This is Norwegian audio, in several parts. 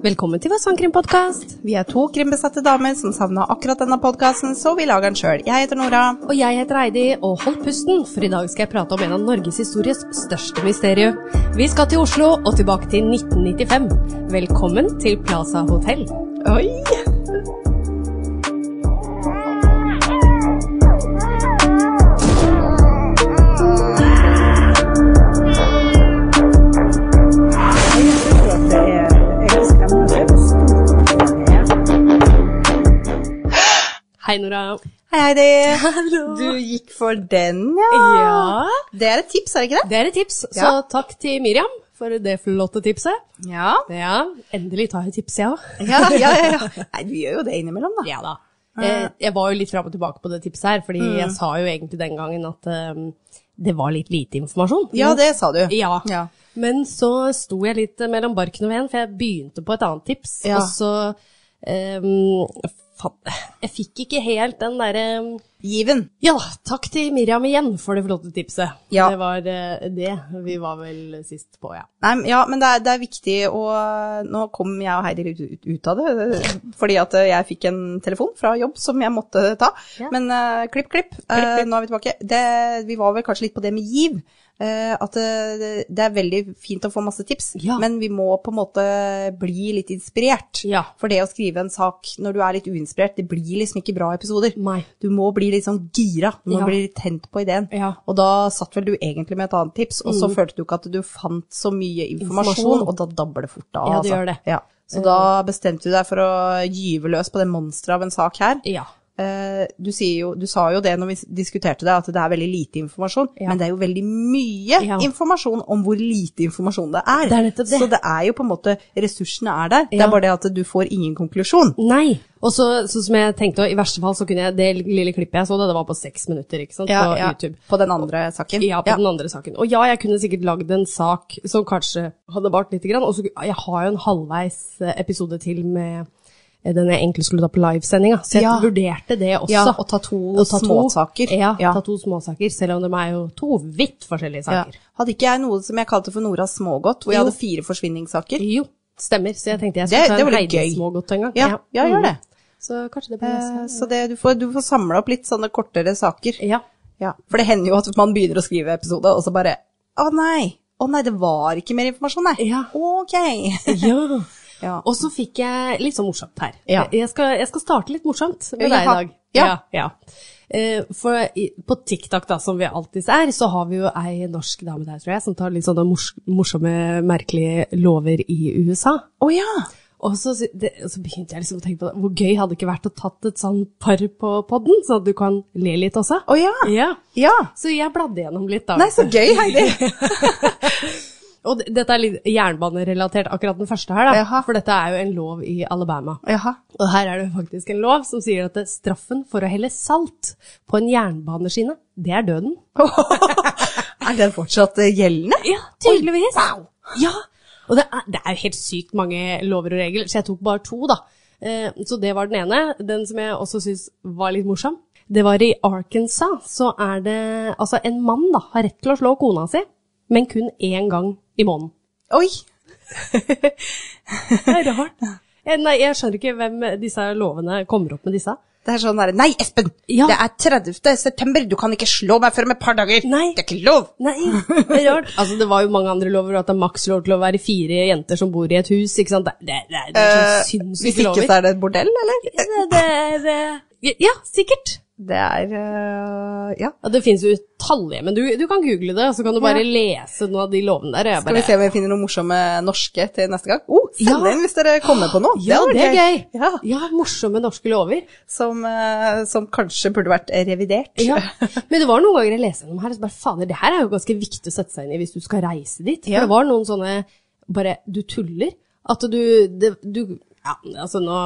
Velkommen til vår sangkrimpodkast. Vi er to krimbesatte damer som savna akkurat denne podkasten, så vi lager den sjøl. Jeg heter Nora. Og jeg heter Heidi, og hold pusten, for i dag skal jeg prate om en av norgeshistoriens største mysterier. Vi skal til Oslo og tilbake til 1995. Velkommen til Plaza Hotell. Oi! Hei, Nora. Hei, Heidi. Hallo. Du gikk for den, ja. Ja, Det er et tips, er det ikke det? det er et tips. Så Ja. takk til Miriam for det flotte tipset. Ja. Ja, endelig tar jeg tipset, jeg òg. Ja, ja, ja. ja. Nei, du gjør jo det innimellom, da. Ja da. Jeg, jeg var jo litt fram og tilbake på det tipset her, fordi jeg sa jo egentlig den gangen at um, det var litt lite informasjon. Ja, det sa du. Ja. Ja. Men så sto jeg litt mellom barken og veden, for jeg begynte på et annet tips. Ja. Og så um, Jeg fikk ikke helt den derre Given. Ja, takk til Miriam igjen for det flotte tipset. Ja. Det var eh, det vi var vel sist på, ja. Nei, ja, men det er, det er viktig å Nå kom jeg og Heidi litt ut, ut av det, fordi at eh, jeg fikk en telefon fra jobb som jeg måtte ta. Ja. Men uh, klipp, klipp. Eh, nå er vi tilbake. Det, vi var vel kanskje litt på det med giv. Eh, at eh, det er veldig fint å få masse tips, Ja. men vi må på en måte bli litt inspirert. Ja. For det å skrive en sak når du er litt uinspirert, det blir liksom ikke bra episoder. Nei. Du må bli litt sånn gira, du må Ja. bli litt tent på ideen. Ja. Og da satt vel du egentlig med et annet tips, og så følte du ikke at du fant så mye informasjon, Informasjon. og da dabber det fort av. Ja, det altså. gjør det. Ja. Så da bestemte du deg for å gyve løs på det monsteret av en sak her. Ja. Eh, Du, jo, du sa jo det når vi diskuterte det, at det er veldig lite informasjon, Ja. men det er jo veldig mye Ja. informasjon om hvor lite informasjon det er. Det er det. Så det er jo på en måte, ressursene er der, det er bare det at du får ingen konklusjon. Nei. Og så så, som jeg tenkte, i verste fall så kunne jeg Det lille klippet jeg så, det, det var på seks minutter, ikke sant, på YouTube. På den andre saken. Ja, på den andre saken. Og ja, jeg kunne sikkert lagd en sak som kanskje hadde vart lite grann. Og så jeg har jo en halvveis eh, episode til med den jeg egentlig skulle ta på livesendinga, så jeg Ja. vurderte det også. Ja, og ta to Å ta småsaker. Ja, Ja. ta to småsaker, selv om de er jo to vidt forskjellige Ja. saker. Hadde ikke jeg noe som jeg kalte for Noras smågodt, hvor jeg hadde fire forsvinningssaker? Jo, stemmer. Så jeg tenkte jeg Det- skulle ta det en var litt. Heidi-smågodt en gang. Ja, ja, gjør det. Så kanskje det blir Eh. Så det, du, får, du får samle opp litt sånne kortere saker. Ja. Ja. For det hender jo at man begynner å skrive episode, og så bare Å nei! Å nei, det var ikke mer informasjon, nei. Ja. Ok. ja. Ja. Og så fikk jeg litt sånn morsomt her. Ja. Jeg, skal, jeg skal starte litt morsomt med deg i dag. Ja. ja. Eh, For på TikTok, da, som vi alltid er, så har vi jo ei norsk dame der, tror jeg, som tar litt sånne mors morsomme, merkelige lover i USA. Å ja. Og så, det, så begynte jeg liksom å tenke på det. Hvor gøy hadde det ikke vært å tatt et sånn par på podden, så at du kan le litt også? Å ja. Ja. Ja. Så jeg bladde gjennom litt, da. Nei, så gøy, Heidi. Og dette er litt jernbanerelatert, akkurat den første her, da. Jaha. For dette er jo en lov i Alabama. Jaha. Og her er det faktisk en lov som sier at straffen for å helle salt på en jernbaneskinne, det er døden. Er den fortsatt eh, gjeldende? Ja, tydeligvis. wow. Ja, og det er, det er helt sykt mange lover og regler, så jeg tok bare to, da. Eh, så det var den ene. Den som jeg også syns var litt morsom, det var i Arkansas. Så er det Altså, en mann da har rett til å slå kona si, men kun én gang i måneden. Oi. Det er rart. Eh, Nei, jeg skjønner ikke hvem disse lovene kommer opp med disse. Det er sånn derre Nei, Espen! Ja. Det er 30. september, du kan ikke slå meg før om et par dager! Nei. Det er ikke lov! Nei, det er rart. Altså, det var jo mange andre lover, at det er maks lov til å være fire jenter som bor i et hus, ikke sant? Det, det, det, er Eh, lover. Hvis ikke så er det et bordell, eller? Det, det, det, ja, sikkert. Det er uh, Ja. Ja, det finnes jo utallige, men du, du kan google det, så kan du bare Ja. lese noen av de lovene der. Skal vi se om vi finner noen morsomme norske til neste gang? Oh, Send Ja. inn hvis dere kommer på noe. ja, det er gøy! gøy. Ja. Morsomme norske lover. Som, uh, som kanskje burde vært revidert. Ja. Men det var noen ganger jeg leste gjennom her, og så bare fader, det her er jo ganske viktig å sette seg inn i hvis du skal reise dit. For det var noen sånne bare Du tuller. At du, det, du ja, altså nå,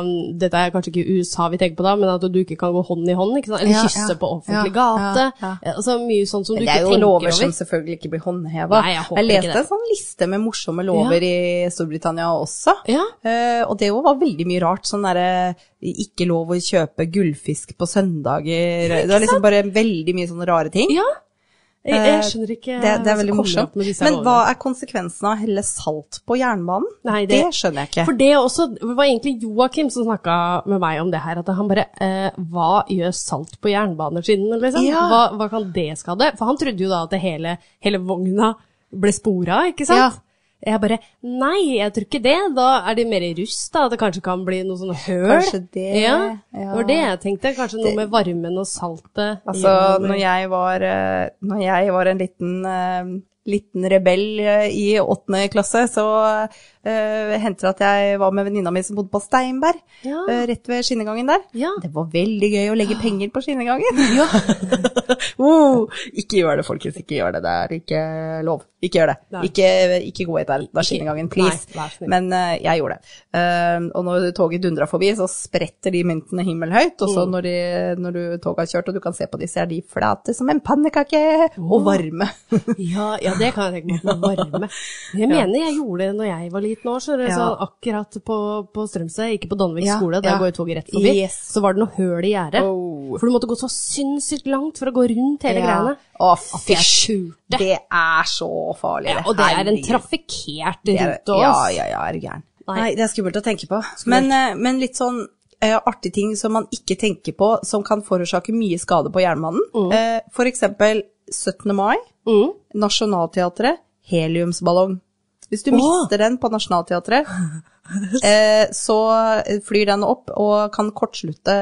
Dette er kanskje ikke USA vi tenker på da, men at du ikke kan gå hånd i hånd, ikke sant? eller Ja, kysse ja. på offentlig gate. ja. Altså Mye sånn som du ikke tenker over. Det er jo lover over. som selvfølgelig ikke blir håndheva. Jeg jeg leste en sånn liste med morsomme lover i Storbritannia også. Ja. Eh, og det var veldig mye rart. Sånn derre ikke lov å kjøpe gullfisk på søndager. det var liksom bare veldig mye sånne rare ting. ja. Jeg, jeg skjønner ikke Det, det er veldig morsomt. Men hva er konsekvensen av å helle salt på jernbanen? Nei, det, det- skjønner jeg ikke. For det også, det var egentlig Joakim som snakka med meg om det her, at han bare eh, Hva gjør salt på jernbaneskinnene, liksom? Ja. Hva, hva kan det skade? For han trodde jo da at hele, hele vogna ble spora, ikke sant? Ja. Jeg bare Nei, jeg tror ikke det. Da er de mer i rust, da. At det kanskje kan bli noe sånn høl. Kanskje det, Ja, ja. det var det jeg tenkte. Kanskje noe med varmen og saltet. Altså, gjennom- når jeg var, eh, når jeg var en liten, eh, liten rebell eh, i åttende klasse, så uh, henter at jeg var med venninna mi som bodde på Steinberg, Ja. uh, rett ved skinnegangen der. Ja. Det var veldig gøy å legge penger på skinnegangen. oh, ikke gjør det, folkens. Ikke gjør det. Det er ikke lov. Ikke gjør det. Nei. Ikke, ikke gå etter da skinnegangen, please. Nei. Men eh, jeg gjorde det. Og når toget dundra forbi, så spretter de myntene himmelhøyt. Og Mm. så når, når toget har kjørt, og du kan se på dem, så er de flate som en pannekake. Og varme. Ja, ja, det kan jeg tenke meg. Varme. Jeg mener jeg gjorde det når jeg var liten år, så det er Ja. sånn akkurat på, på Strømsø, ikke på Danvik Ja, skole, der ja. går toget rett forbi, Yes. så var det noe høl i gjerdet. Oh. For du måtte gå så sinnssykt langt for å gå rundt hele greiene. Å, fysj. Det er så farlig. Og det er en trafikkert rute òg. Ja, ja, ja, er du gæren. Nei. Det er skummelt å tenke på. Men, eh, men litt sånn uh, artige ting som man ikke tenker på, som kan forårsake mye skade på jernbanen. Eh, for eksempel 17. mai, Mm. Nationaltheatret, heliumsballong. Hvis du mister den på Nationaltheatret, eh, så flyr den opp og kan kortslutte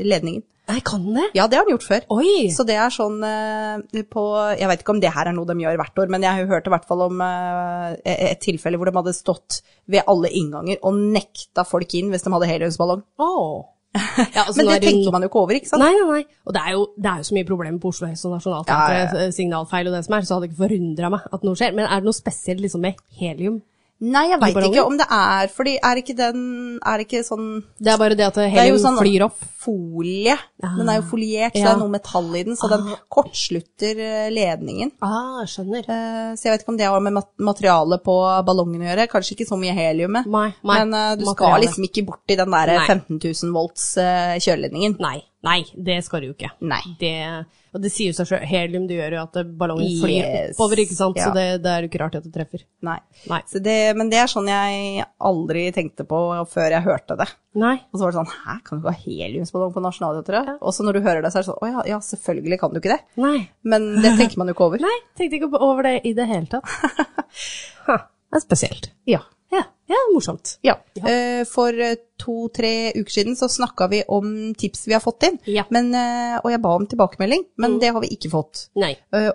ledningen. Nei, kan det? Ja, det har den gjort før. Oi! Så det er sånn eh, på Jeg vet ikke om det her er noe de gjør hvert år, men jeg hørte i hvert fall om eh, et tilfelle hvor de hadde stått ved alle innganger og nekta folk inn hvis de hadde heliumsballong. Åh. Ja, altså, Men det er tenker no- man jo ikke over, ikke sant? Nei, nei, nei. Og det er jo, det er jo så mye problemer på Oslo S og Nationaltheatret, Ja, ja, signalfeil og det som er, så hadde det ikke forundra meg at noe skjer. Men er det noe spesielt liksom med helium? Nei, jeg veit ikke om det er fordi Er ikke den Er ikke sånn Det er bare det at helium sånn flyr opp. folie. Den er jo foliert, så det er noe metall i den, så den kortslutter eh, ledningen. Ah, skjønner. Eh, Så jeg vet ikke om det har med materialet på ballongen å gjøre. Kanskje ikke så mye heliumet. Nei, nei, Men du du skal liksom ikke borti den der 15 000 volts eh, kjøleledningen. Nei, nei, det skal du jo ikke. Nei. Det, og det sier jo seg selv, helium det gjør jo at ballongen flyr oppover, ikke sant? Ja. Så det, det er jo ikke rart at det treffer. Nei. Nei. Så det, men det er sånn jeg aldri tenkte på før jeg hørte det. Nei. Og så var det sånn Hæ, kan du ikke ha heliumsballong på Nationaltheatret? Og så når du hører det, så er det sånn Å ja, ja, selvfølgelig kan du ikke det. Nei. Men det tenker man jo ikke over. Nei, tenkte ikke over det i det hele tatt. Ha, det er spesielt. Ja. Ja, ja morsomt. Ja. Eh, For eh, to-tre uker siden så snakka vi om tips vi har fått inn, Ja. men, eh, og jeg ba om tilbakemelding, men det har vi ikke fått. Nei.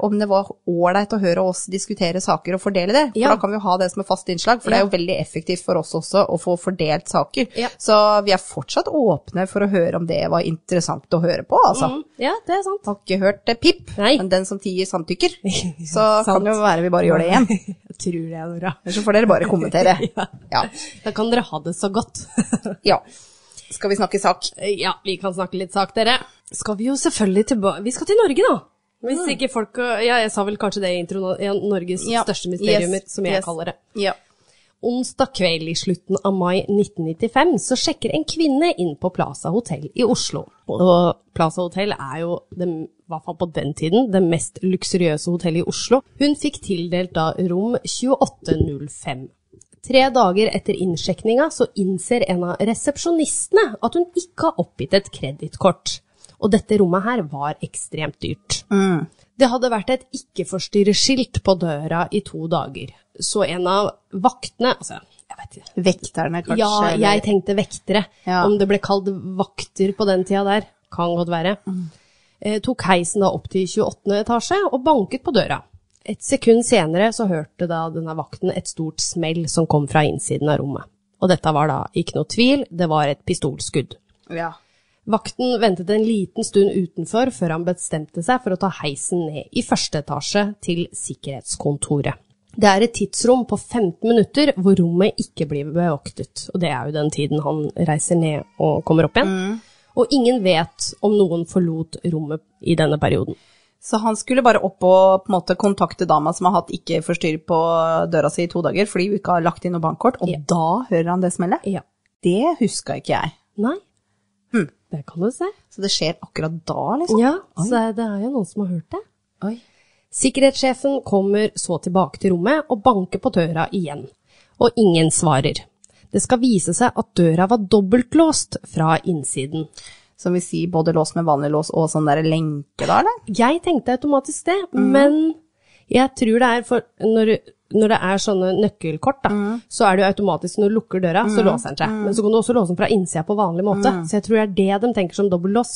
Om det var ålreit å høre oss diskutere saker og fordele det. For Ja. da kan vi jo ha det som et fast innslag, for det er jo veldig effektivt for oss også å få fordelt saker. Ja. Så vi er fortsatt åpne for å høre om det var interessant å høre på, altså. Mm, ja, det er sant. Har ikke hørt pip, Nei. men den som tier samtykker. Så kan det jo være vi bare gjør det igjen. Jeg tror det, Nora. Ellers så får dere bare kommentere. Ja. Ja. Da kan dere ha det så godt. ja. Skal vi snakke sak? ja, vi kan snakke litt sak, dere. Skal vi jo selvfølgelig tilbake Vi skal til Norge, da. Hvis ikke folk Ja, jeg sa vel kanskje det i introen. Norges Mm. Ja. største mysterium, Yes. som jeg Yes. kaller det. Ja. Onsdag kveld i slutten av mai 1995 så sjekker en kvinne inn på Plaza Hotel i Oslo. Og Plaza Hotel er jo, i hvert fall på den tiden, det mest luksuriøse hotellet i Oslo. Hun fikk tildelt da rom 2805. Tre dager etter innsjekninga så innser en av resepsjonistene at hun ikke har oppgitt et kredittkort. Og dette rommet her var ekstremt dyrt. Det hadde vært et ikke-forstyrre-skilt på døra i to dager. Så en av vaktene Altså, jeg vet ikke. Vekterne, kanskje? Ja, eller- jeg tenkte vektere. Ja. Om det ble kalt vakter på den tida der. Kan godt være. Eh, tok heisen da opp til 28. etasje og banket på døra. Et sekund senere så hørte da denne vakten et stort smell som kom fra innsiden av rommet. Og dette var da ikke noe tvil, det var et pistolskudd. Ja. Vakten ventet en liten stund utenfor før han bestemte seg for å ta heisen ned i første etasje til sikkerhetskontoret. Det er et tidsrom på 15 minutter hvor rommet ikke blir bevoktet, og det er jo den tiden han reiser ned og kommer opp igjen. Og ingen vet om noen forlot rommet i denne perioden. Så han skulle bare opp og på en måte kontakte dama som har hatt ikke forstyrr på døra si i to dager fordi hun ikke har lagt inn noe bankkort, og Ja. da hører han det smellet? Ja. Det huska ikke jeg. Nei, Hmm. det kan du se. Så det skjer akkurat da, liksom? Ja, så det er jo noen som har hørt det. Oi. Sikkerhetssjefen kommer så tilbake til rommet og banker på døra igjen. Og ingen svarer. Det skal vise seg at døra var dobbeltlåst fra innsiden. Som vil si både lås med vanlig lås og sånn der lenke, da, eller? Jeg tenkte automatisk det, men jeg tror det er for når, når det er sånne nøkkelkort, da, så er det jo automatisk når du lukker døra, så låser den seg. Men så kan du også låse den fra innsida på vanlig måte. Så jeg tror det er det de tenker som dobbeltlås.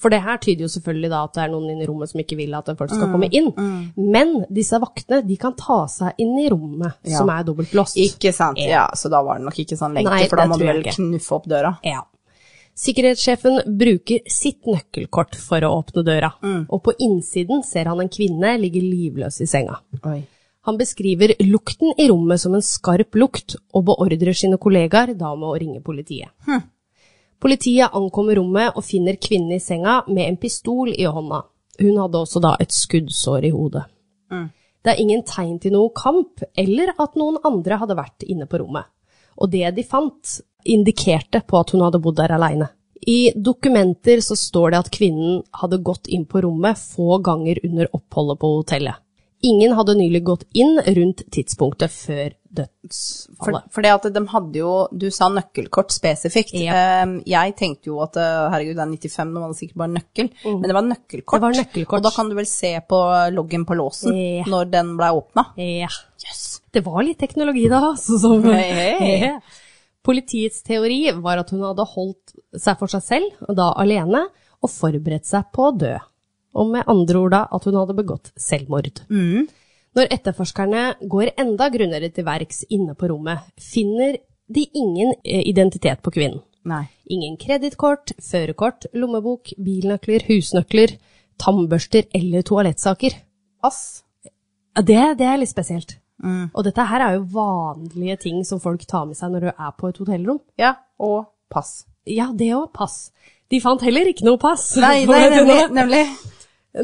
For det her tyder jo selvfølgelig da at det er noen inne i rommet som ikke vil at folk skal komme inn. Men disse vaktene, de kan ta seg inn i rommet Ja. som er dobbeltlåst. Ikke sant. Ja, så da var det nok ikke sånn lenke, Nei, for da må du vel knuffe opp døra. Ja. Sikkerhetssjefen bruker sitt nøkkelkort for å åpne døra, og på innsiden ser han en kvinne ligge livløs i senga. Oi. Han beskriver lukten i rommet som en skarp lukt, og beordrer sine kollegaer da med å ringe politiet. Politiet ankommer rommet og finner kvinnen i senga med en pistol i hånda. Hun hadde også da et skuddsår i hodet. Det er ingen tegn til noe kamp, eller at noen andre hadde vært inne på rommet. Og det de fant, indikerte på at hun hadde bodd der aleine. I dokumenter så står det at kvinnen hadde gått inn på rommet få ganger under oppholdet på hotellet. Ingen hadde nylig gått inn rundt tidspunktet før dødsfallet. for det at de hadde jo Du sa nøkkelkort spesifikt. Ja. Ehm, jeg tenkte jo at eh, herregud, det er 95, nå var det sikkert bare nøkkel. Men det var nøkkelkort. Det var nøkkelkort. Og da kan du vel se på loggen på låsen Ja. når den ble åpna. Ja. Det var litt teknologi da. Som, hey, hey. Politiets teori var at hun hadde holdt seg for seg selv, og da alene, og forberedt seg på å dø. Og med andre ord da at hun hadde begått selvmord. Når etterforskerne går enda grunnere til verks inne på rommet, finner de ingen eh, identitet på kvinnen. Nei. Ingen kredittkort, førerkort, lommebok, bilnøkler, husnøkler, tannbørster eller toalettsaker. Ass. Det, det er litt spesielt. Og dette her er jo vanlige ting som folk tar med seg når du er på et hotellrom. Ja, og pass. Ja, det òg. Pass. De fant heller ikke noe pass. Nei, nei nemlig, nemlig.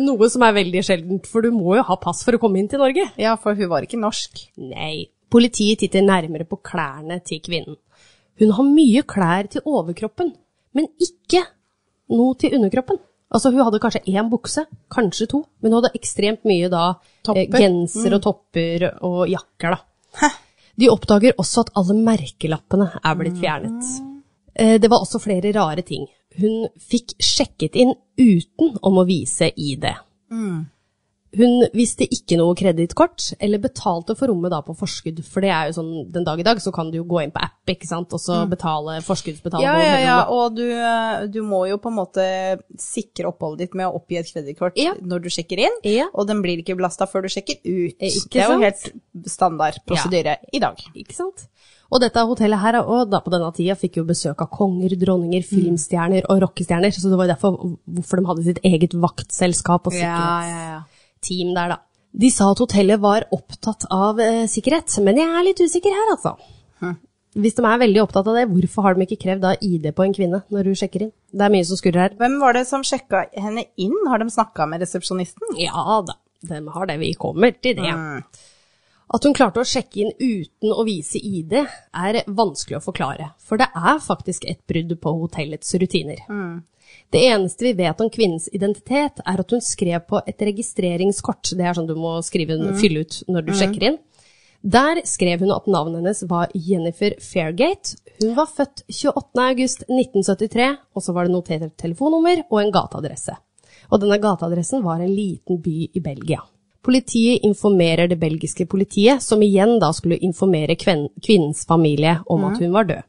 Noe som er veldig sjeldent, for du må jo ha pass for å komme inn til Norge. Ja, for hun var ikke norsk. Nei. Politiet titter nærmere på klærne til kvinnen. Hun har mye klær til overkroppen, men ikke noe til underkroppen. Altså, hun hadde kanskje én bukse, kanskje to, men hun hadde ekstremt mye da eh, Topper. genser og topper og jakker, da. Hæ? De oppdager også at alle merkelappene er blitt fjernet. Eh, Det var også flere rare ting. Hun fikk sjekket inn uten om å vise ID. Hun visste ikke noe kredittkort, eller betalte for rommet da på forskudd. For det er jo sånn, den dag i dag så kan du jo gå inn på app, ikke sant, og så betale forskuddsbetale Ja, ja, ja, og du, eh, du må jo på en måte sikre oppholdet ditt med å oppgi et kredittkort Ja. når du sjekker inn, Ja. og den blir ikke belasta før du sjekker ut. Eh, ikke det er jo helt standard prosedyre i dag. Ikke sant? Og dette hotellet her, og da på denne tida, fikk jo besøk av konger, dronninger, filmstjerner og rockestjerner, så det var derfor hvorfor de hadde sitt eget vaktselskap og sikkerhetsteam der, da. De sa at hotellet var opptatt av eh, sikkerhet, men jeg er litt usikker her, altså. Hvis de er veldig opptatt av det, hvorfor har de ikke krevd da ID på en kvinne når hun sjekker inn? Det er mye som skurrer her. Hvem var det som sjekka henne inn? Har de snakka med resepsjonisten? Ja da, de har det. Vi kommer til det. Mm. At hun klarte å sjekke inn uten å vise ID, er vanskelig å forklare. For det er faktisk et brudd på hotellets rutiner. Det eneste vi vet om kvinnens identitet, er at hun skrev på et registreringskort. Det er sånn du må skrive, fylle ut når du sjekker inn. Der skrev hun at navnet hennes var Jennifer Fairgate. Hun var født 28.8.1973, og så var det notert telefonnummer og en gateadresse. Og denne gateadressen var en liten by i Belgia. Politiet informerer det belgiske politiet, som igjen da skulle informere kvinnens familie om at hun var død.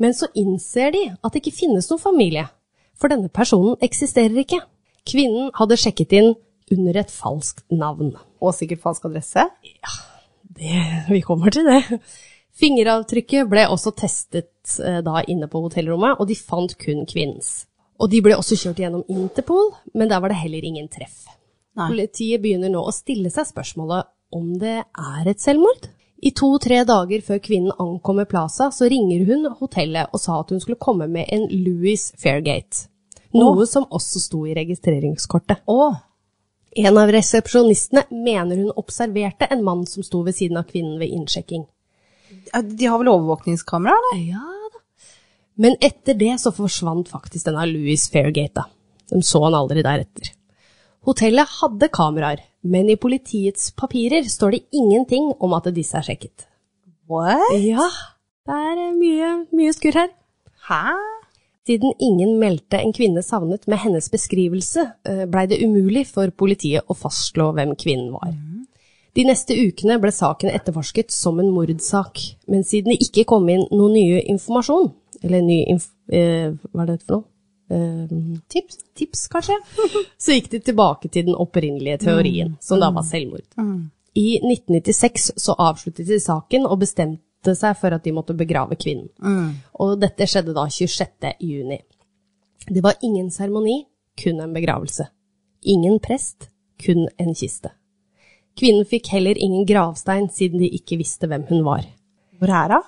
Men så innser de at det ikke finnes noen familie, for denne personen eksisterer ikke. Kvinnen hadde sjekket inn under et falskt navn. Og sikkert falsk adresse? Det, vi kommer til det. Fingeravtrykket ble også testet eh, da inne på hotellrommet, og de fant kun kvinnens. Og de ble også kjørt gjennom Interpol, men der var det heller ingen treff. Politiet begynner nå å stille seg spørsmålet om det er et selvmord. I to-tre dager før kvinnen ankommer Plaza, så ringer hun hotellet og sa at hun skulle komme med en Louis Fairgate. Noe som også sto i registreringskortet. Å, En av resepsjonistene mener hun observerte en mann som sto ved siden av kvinnen ved innsjekking. de har vel overvåkningskamera, eller? Ja da. Men etter det så forsvant faktisk denne Louis Fairgate, da. De så han aldri deretter. Hotellet hadde kameraer, men i politiets papirer står det ingenting om at disse er sjekket. What? Ja, det er eh, mye, mye skurr her. Hæ? Siden ingen meldte en kvinne savnet med hennes beskrivelse, eh, blei det umulig for politiet å fastslå hvem kvinnen var. De neste ukene ble saken etterforsket som en mordsak, men siden det ikke kom inn noe nye informasjon, eller ny inf eh, hva er det for noe? Eh, tips, tips, kanskje? Så gikk de tilbake til den opprinnelige teorien, som da var selvmord. I 1996 så avsluttet de saken og bestemte seg for at de måtte begrave kvinnen. Og dette skjedde da 26. juni. Det var ingen seremoni, kun en begravelse. Ingen prest, kun en kiste. Kvinnen fikk heller ingen gravstein siden de ikke visste hvem hun var. Hvor er hun?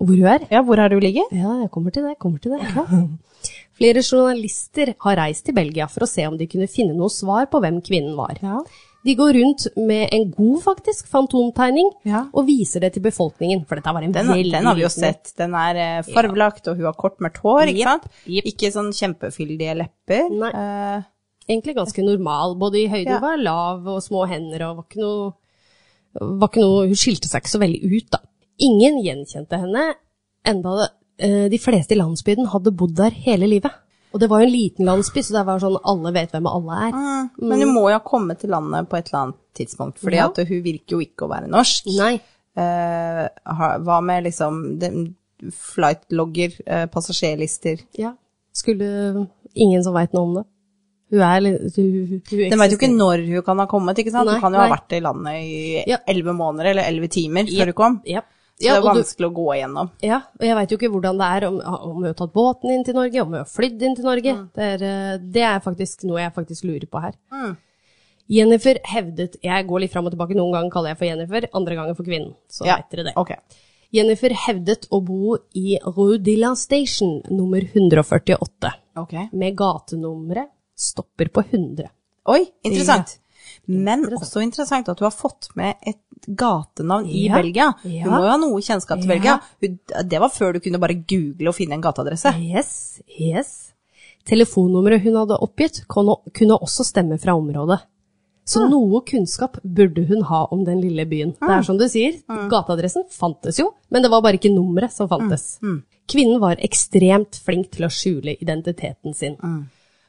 Hvor hun er? Ja, hvor er det hun ligger? Ja, jeg kommer til det, kommer til det. Flere journalister har reist til Belgia for å se om de kunne finne noe svar på hvem kvinnen var. Ja. De går rundt med en god, faktisk, fantomtegning, Ja. og viser det til befolkningen, for dette var en Den, veldig den har vi jo sett. Den er eh, farvelagt, og hun har kort, mørkt hår, ikke sant? yep. Ikke sånn kjempefyldige lepper. Nei. Uh, Egentlig ganske normal, både i høyde, Ja. var lav og små hender, og var ikke noe, var ikke noe Hun skilte seg ikke så veldig ut, da. Ingen gjenkjente henne, enda det, de fleste i landsbyen hadde bodd der hele livet. Og det var jo en liten landsby, så det var sånn alle vet hvem alle er. mm. Men hun må jo ha kommet til landet på et eller annet tidspunkt, fordi Ja. at hun virker jo ikke å være norsk. Nei. Eh, hva med liksom flightlogger, eh, passasjerlister? Ja. Skulle ingen som veit noe om det. Hun er Den vet jo ikke når hun kan ha kommet, ikke sant? Nei, hun kan jo nei. ha vært i landet i Ja. elleve måneder eller elleve timer før Ja. hun kom. Ja. Ja, det er vanskelig du- å gå igjennom. Ja, og jeg veit jo ikke hvordan det er, om, om vi har tatt båten inn til Norge, om vi har flydd inn til Norge. Mm. Det, er, eh, det er faktisk noe jeg faktisk lurer på her. Mm. Jennifer hevdet Jeg går litt fram og tilbake, noen ganger kaller jeg for Jennifer, andre ganger for kvinnen. Så Ja, vet dere det. Okay. Jennifer hevdet å bo i de Station nummer 148, okay. med gatenummeret stopper på 100. Oi, interessant. Men også interessant at du har fått med et gatenavn i Ja, Belgia. ja. Hun må jo ha noe kjennskap til Ja. Belgia. Det var før du kunne bare google og finne en gateadresse. Yes, yes. Telefonnummeret hun hadde oppgitt, kunne også stemme fra området. Så noe kunnskap burde hun ha om den lille byen. Det er som du sier, gateadressen fantes jo, men det var bare ikke nummeret som fantes. Kvinnen var ekstremt flink til å skjule identiteten sin.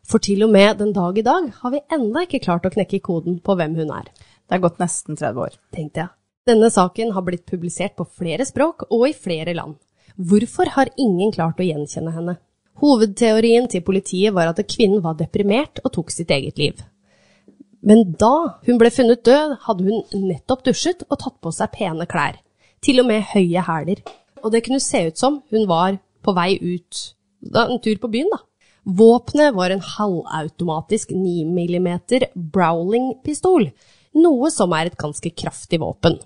For til og med den dag i dag har vi enda ikke klart å knekke koden på hvem hun er, Det er gått nesten 30 år. tenkte jeg. Denne saken har blitt publisert på flere språk og i flere land. Hvorfor har ingen klart å gjenkjenne henne? Hovedteorien til politiet var at kvinnen var deprimert og tok sitt eget liv. Men da hun ble funnet død, hadde hun nettopp dusjet og tatt på seg pene klær, til og med høye hæler. Og det kunne se ut som hun var på vei ut, da, en tur på byen, da. Våpenet var en halvautomatisk 9 mm Browling-pistol, noe som er et ganske kraftig våpen.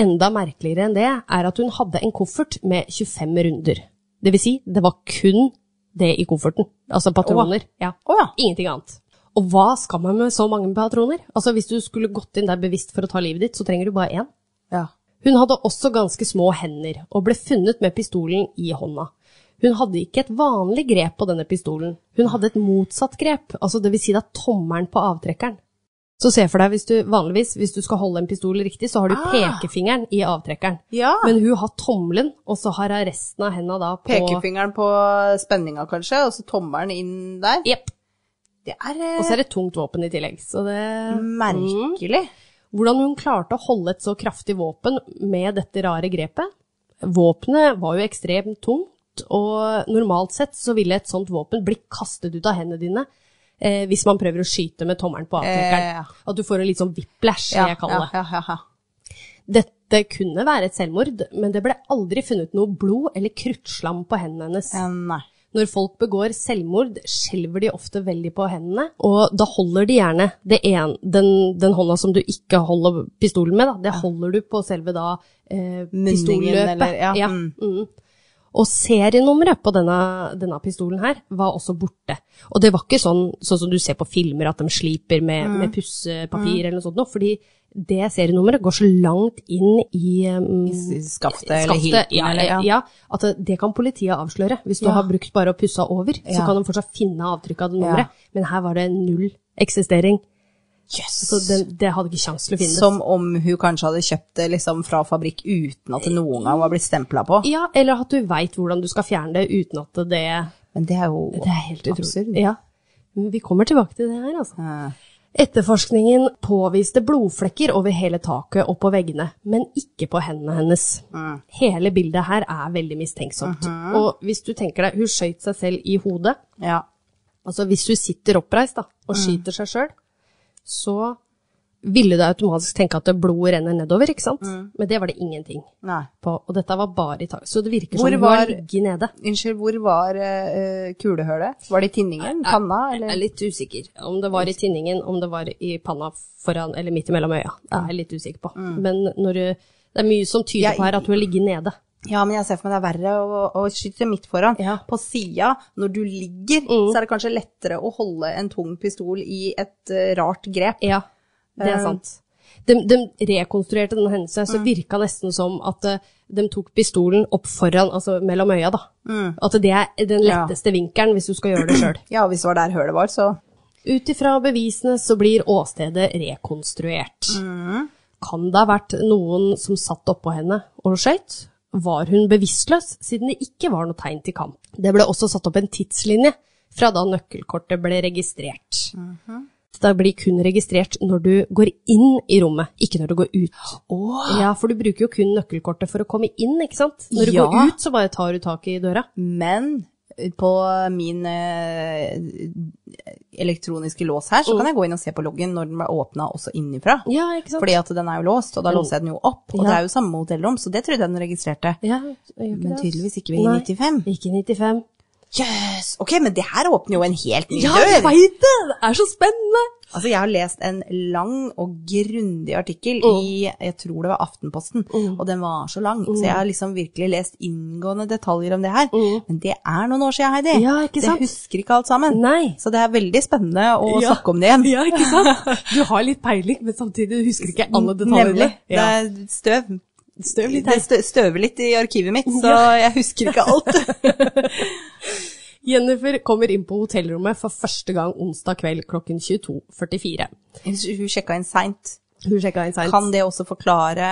Enda merkeligere enn det er at hun hadde en koffert med 25 runder. Det vil si, det var kun det i kofferten. Altså patroner. Ja. Ja. Ingenting annet. Og hva skal man med så mange patroner? Altså Hvis du skulle gått inn der bevisst for å ta livet ditt, så trenger du bare én. ja. Hun hadde også ganske små hender, og ble funnet med pistolen i hånda. Hun hadde ikke et vanlig grep på denne pistolen, hun hadde et motsatt grep, altså det vil si da tommelen på avtrekkeren. Så se for deg, hvis du, vanligvis hvis du skal holde en pistol riktig, så har du Ah. pekefingeren i avtrekkeren. Ja. Men hun har tommelen, og så har hun resten av henda da på Pekefingeren på spenninga, kanskje, og så tommelen inn der. Jepp. Eh, Og så er det tungt våpen i tillegg. Så det merkelig. Hvordan hun klarte å holde et så kraftig våpen med dette rare grepet. Våpenet var jo ekstremt tungt, og normalt sett så ville et sånt våpen bli kastet ut av hendene dine eh, hvis man prøver å skyte med tommelen på avtrekkeren. Eh, ja. At du får en litt sånn whiplash, Ja, jeg kaller det. ja. Dette kunne være et selvmord, men det ble aldri funnet noe blod eller kruttslam på hendene hennes. Eh. Når folk begår selvmord, skjelver de ofte veldig på hendene, og da holder de gjerne det en, den, den hånda som du ikke holder pistolen med, da, det holder du på selve da eh, pistolløpet. eller- ja, Mm. mm. Og serienummeret på denne, denne pistolen her var også borte. Og det var ikke sånn, sånn som du ser på filmer, at de sliper med, Mm. med pussepapir eller noe sånt, noe, fordi det serienummeret går så langt inn i um, I skaftet eller skaftet, hilten, ja, eller- ja. ja, at det, kan politiet avsløre. Hvis du Ja. har brukt bare å pusse over, så kan de fortsatt finne avtrykk av det nummeret. Men her var det null eksistering. Jøss. Så det, det hadde ikke kjangs til å finnes. Som om hun kanskje hadde kjøpt det liksom fra fabrikk uten at det noen gang var blitt stempla på. Ja, eller at du veit hvordan du skal fjerne det uten at det Men det er jo Det er helt absurd. Ja. Vi kommer tilbake til det her, altså. Ja. Etterforskningen påviste blodflekker over hele taket og på veggene, men ikke på hendene hennes. Hele bildet her er veldig mistenksomt. Og hvis du tenker deg, hun skøyt seg selv i hodet. Ja. Altså hvis hun sitter oppreist da, og skyter seg sjøl, så ville du automatisk tenke at blodet renner nedover, ikke sant? Men det var det ingenting Nei. på. Og dette var bare i taket. Så det virker Hvor som hun har var- ligget nede. Unnskyld, hvor var uh, kulehølet? Var det i tinningen? Panna? Jeg er litt usikker. Om det var i tinningen, om det var i panna foran eller midt imellom øya. Det er jeg litt usikker på. Men når du, det er mye som tyder på her at hun har ligget nede. Ja, men jeg ser for meg det er verre å, å skyte midt foran. Ja. På sida, når du ligger, så er det kanskje lettere å holde en tung pistol i et uh, rart grep. Ja, det er Eh. sant. De, de rekonstruerte denne hendelsen, så virka nesten som at uh, de tok pistolen opp foran, altså mellom øya, da. At det er den Ja. letteste vinkelen hvis du skal gjøre det sjøl. Ja, hvis det var der hølet var, så Ut ifra bevisene så blir åstedet rekonstruert. Kan det ha vært noen som satt oppå henne og skøyt? Var hun bevisstløs, siden det ikke var noe tegn til kamp? Det ble også satt opp en tidslinje fra da nøkkelkortet ble registrert. Det blir kun registrert når du går inn i rommet, ikke når du går ut. Ja, for du bruker jo kun nøkkelkortet for å komme inn, ikke sant? Når du Ja. går ut, så bare tar du tak i døra. Men på min eh, elektroniske lås her, så kan jeg gå inn og se på loggen når den ble åpna også innifra. Ja, ikke sant? Fordi at den er jo låst, og da låser jeg den jo opp. Og Ja. det er jo samme hotellrom, så det trodde jeg den registrerte. Ja, jeg Men tydeligvis ikke i Nei, 95. Ikke i 95. Jøss! Ok, men det her åpner jo en helt ny Ja, jeg veit det! Det er så spennende! Altså, jeg har lest en lang og grundig artikkel Mm. i, jeg tror det var Aftenposten, og den var så lang, så jeg har liksom virkelig lest inngående detaljer om det her. Men det er noen år siden, Heidi. Mm. Ja, ikke sant? Jeg husker ikke alt sammen. Nei. Så det er veldig spennende å Ja. snakke om det igjen. Ja, ikke sant? Du har litt peiling, men samtidig du husker ikke alle detaljene. Nemlig. Det er støv. Støv litt her. Det støver litt i arkivet mitt, så jeg husker ikke alt. Jennifer kommer inn på hotellrommet for første gang onsdag kveld klokken 22.44. Hun sjekka inn seint. Hun sjekka inn seint. Kan det også forklare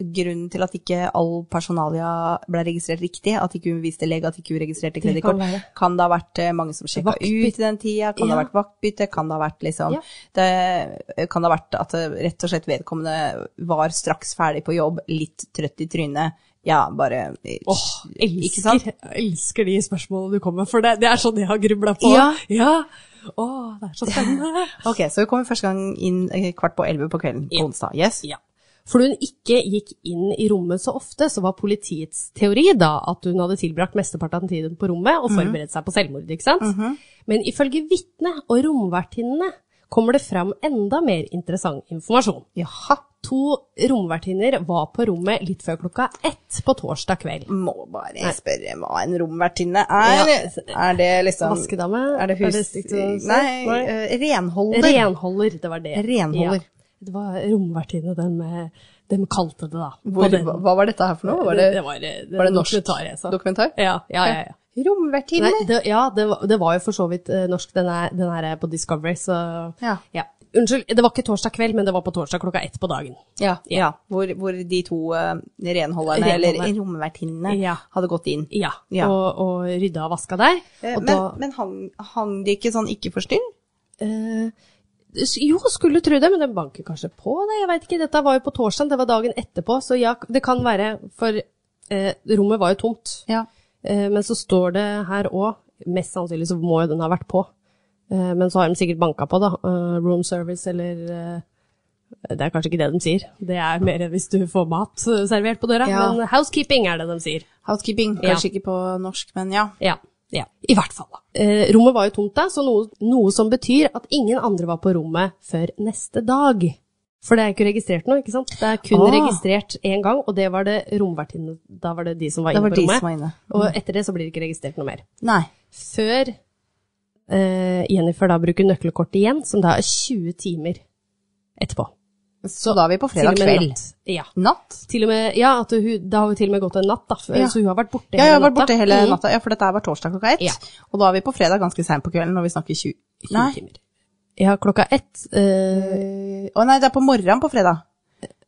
grunnen til at ikke all personalia ble registrert riktig? At ikke hun viste lege, at ikke hun registrerte kredittkort? kan, Kan det ha vært eh, mange som sjekka ut i den tida? Kan det ha vært vaktbytte? Kan det ha vært liksom Ja. det, Kan det ha vært at eh, rett og slett vedkommende var straks ferdig på jobb, litt trøtt i trynet? Ja, bare Åh, elsker, elsker de spørsmålene du kommer med, for det, det er sånn jeg har grubla på. Ja. ja. Åh, det er så spennende. Ok, så vi kommer første gang inn eh, kvart på elleve på kvelden på onsdag. Yes? Ja. For hun ikke gikk inn i rommet så ofte, så var politiets teori da at hun hadde tilbrakt mesteparten av tiden på rommet og forberedt seg på selvmord, ikke sant? Men ifølge vitnet og romvertinnene kommer det fram enda mer interessant informasjon. Jaha. To romvertinner var på rommet litt før klokka ett på torsdag kveld. Må bare spørre hva en romvertinne er. Ja. Er det liksom Vaskedame? Er det hus... det Nei. Nei, eh, renholder. Renholder, det var det. Renholder. Ja. Det var romvertinne, de, de kalte det da. Hvor, hva, var dette her for noe? Var det, det var, det var det norsk dokumentar dokumentar? Ja, ja, ja. ja. Romvertinne? Ja, det var, det var jo for så vidt eh, norsk, den er, den er på Discovery, så Ja. Unnskyld, det var ikke torsdag kveld, men det var på torsdag klokka ett på dagen. Ja, ja. Hvor, hvor de to uh, renholderne, eller romvertinnene, Ja. hadde gått inn. Ja, Ja. Og, og rydda og vaska der. Eh, Og Men, da, men hang, hang de ikke sånn ikke forstyrr? eh, jo, skulle tro det, men den banker kanskje på det, jeg veit ikke. Dette var jo på torsdag, det var dagen etterpå, så ja, det kan være, for eh, rommet var jo tomt. Ja. Eh, men så står det her òg, mest sannsynlig så må jo den ha vært på. Eh, men så har de sikkert banka på, da. Uh, room service eller uh, Det er kanskje ikke det de sier. Det er mer hvis du får mat eh, servert på døra. Ja. Men housekeeping er det de sier. Housekeeping, Ja. kanskje ikke på norsk, men ja. Ja. Ja. I hvert fall. Eh, rommet var jo tomt da, så noe, noe som betyr at ingen andre var på rommet før neste dag. For det er ikke registrert noe, ikke sant? Det er kun Ah. registrert én gang, og det var det romvertinnene Da var det de som var inne på de rommet. som var inne. Og etter det så blir det ikke registrert noe mer. Nei. Før eh, Jennifer da bruker nøkkelkortet igjen, som da er 20 timer etterpå. Så da er vi på fredag kveld. natt. Ja. Natt? Til og med, ja, at hun, da har vi til og med gått en natt, da, Ja. så hun har vært borte Ja, jeg har vært borte hele natta, natta. Ja, for dette var torsdag klokka ett. Ja. Og da er vi på fredag ganske seint på kvelden når vi snakker 20 20 Nei, timer. Ja, klokka ett. eh, Eh, Å nei, det er på morgenen på fredag.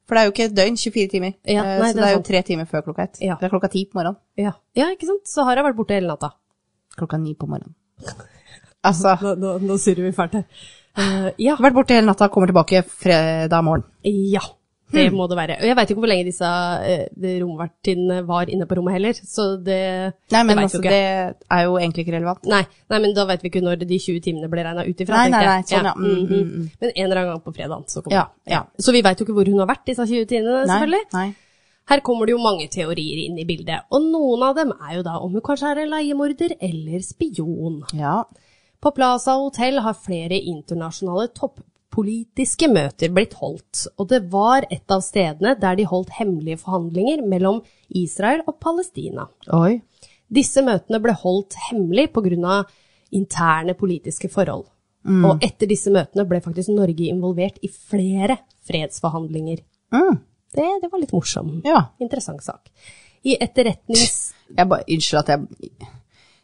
For det er jo ikke et døgn, 24 timer. Ja, Eh, nei, så det det er er jo tre timer før klokka ett. Ja. Det er klokka ti på morgenen. ja. ja, ikke sant? Så har jeg vært borte hele natta. Klokka ni på morgenen. Altså, Nå, nå, nå surrer vi fælt her. Eh, ja. vært borte hele natta, kommer tilbake fredag morgen. ja, det Hmm. må det være. Og jeg veit ikke hvor lenge disse uh, romvertinnene var inne på rommet heller, så det Nei, men det altså, det er jo egentlig ikke relevant. Nei, nei, men da vet vi ikke når de 20 timene ble regna ut ifra. Nei, nei, nei, sånn, ja. Mhm. mm, -hmm. Men en eller annen gang på fredag. Så, kommer Ja, ja. så vi veit jo ikke hvor hun har vært disse 20 timene, Nei, selvfølgelig. nei. Her kommer det jo mange teorier inn i bildet, og noen av dem er jo da om hun kanskje er en leiemorder eller spion. Ja. På Plaza hotell har flere internasjonale toppolitiske møter blitt holdt, og det var et av stedene der de holdt hemmelige forhandlinger mellom Israel og Palestina. Oi. Disse møtene ble holdt hemmelig pga. interne politiske forhold. Og etter disse møtene ble faktisk Norge involvert i flere fredsforhandlinger. Mm. Det, det var litt morsom. Ja. Interessant sak. I etterretnings... Jeg bare, unnskyld at jeg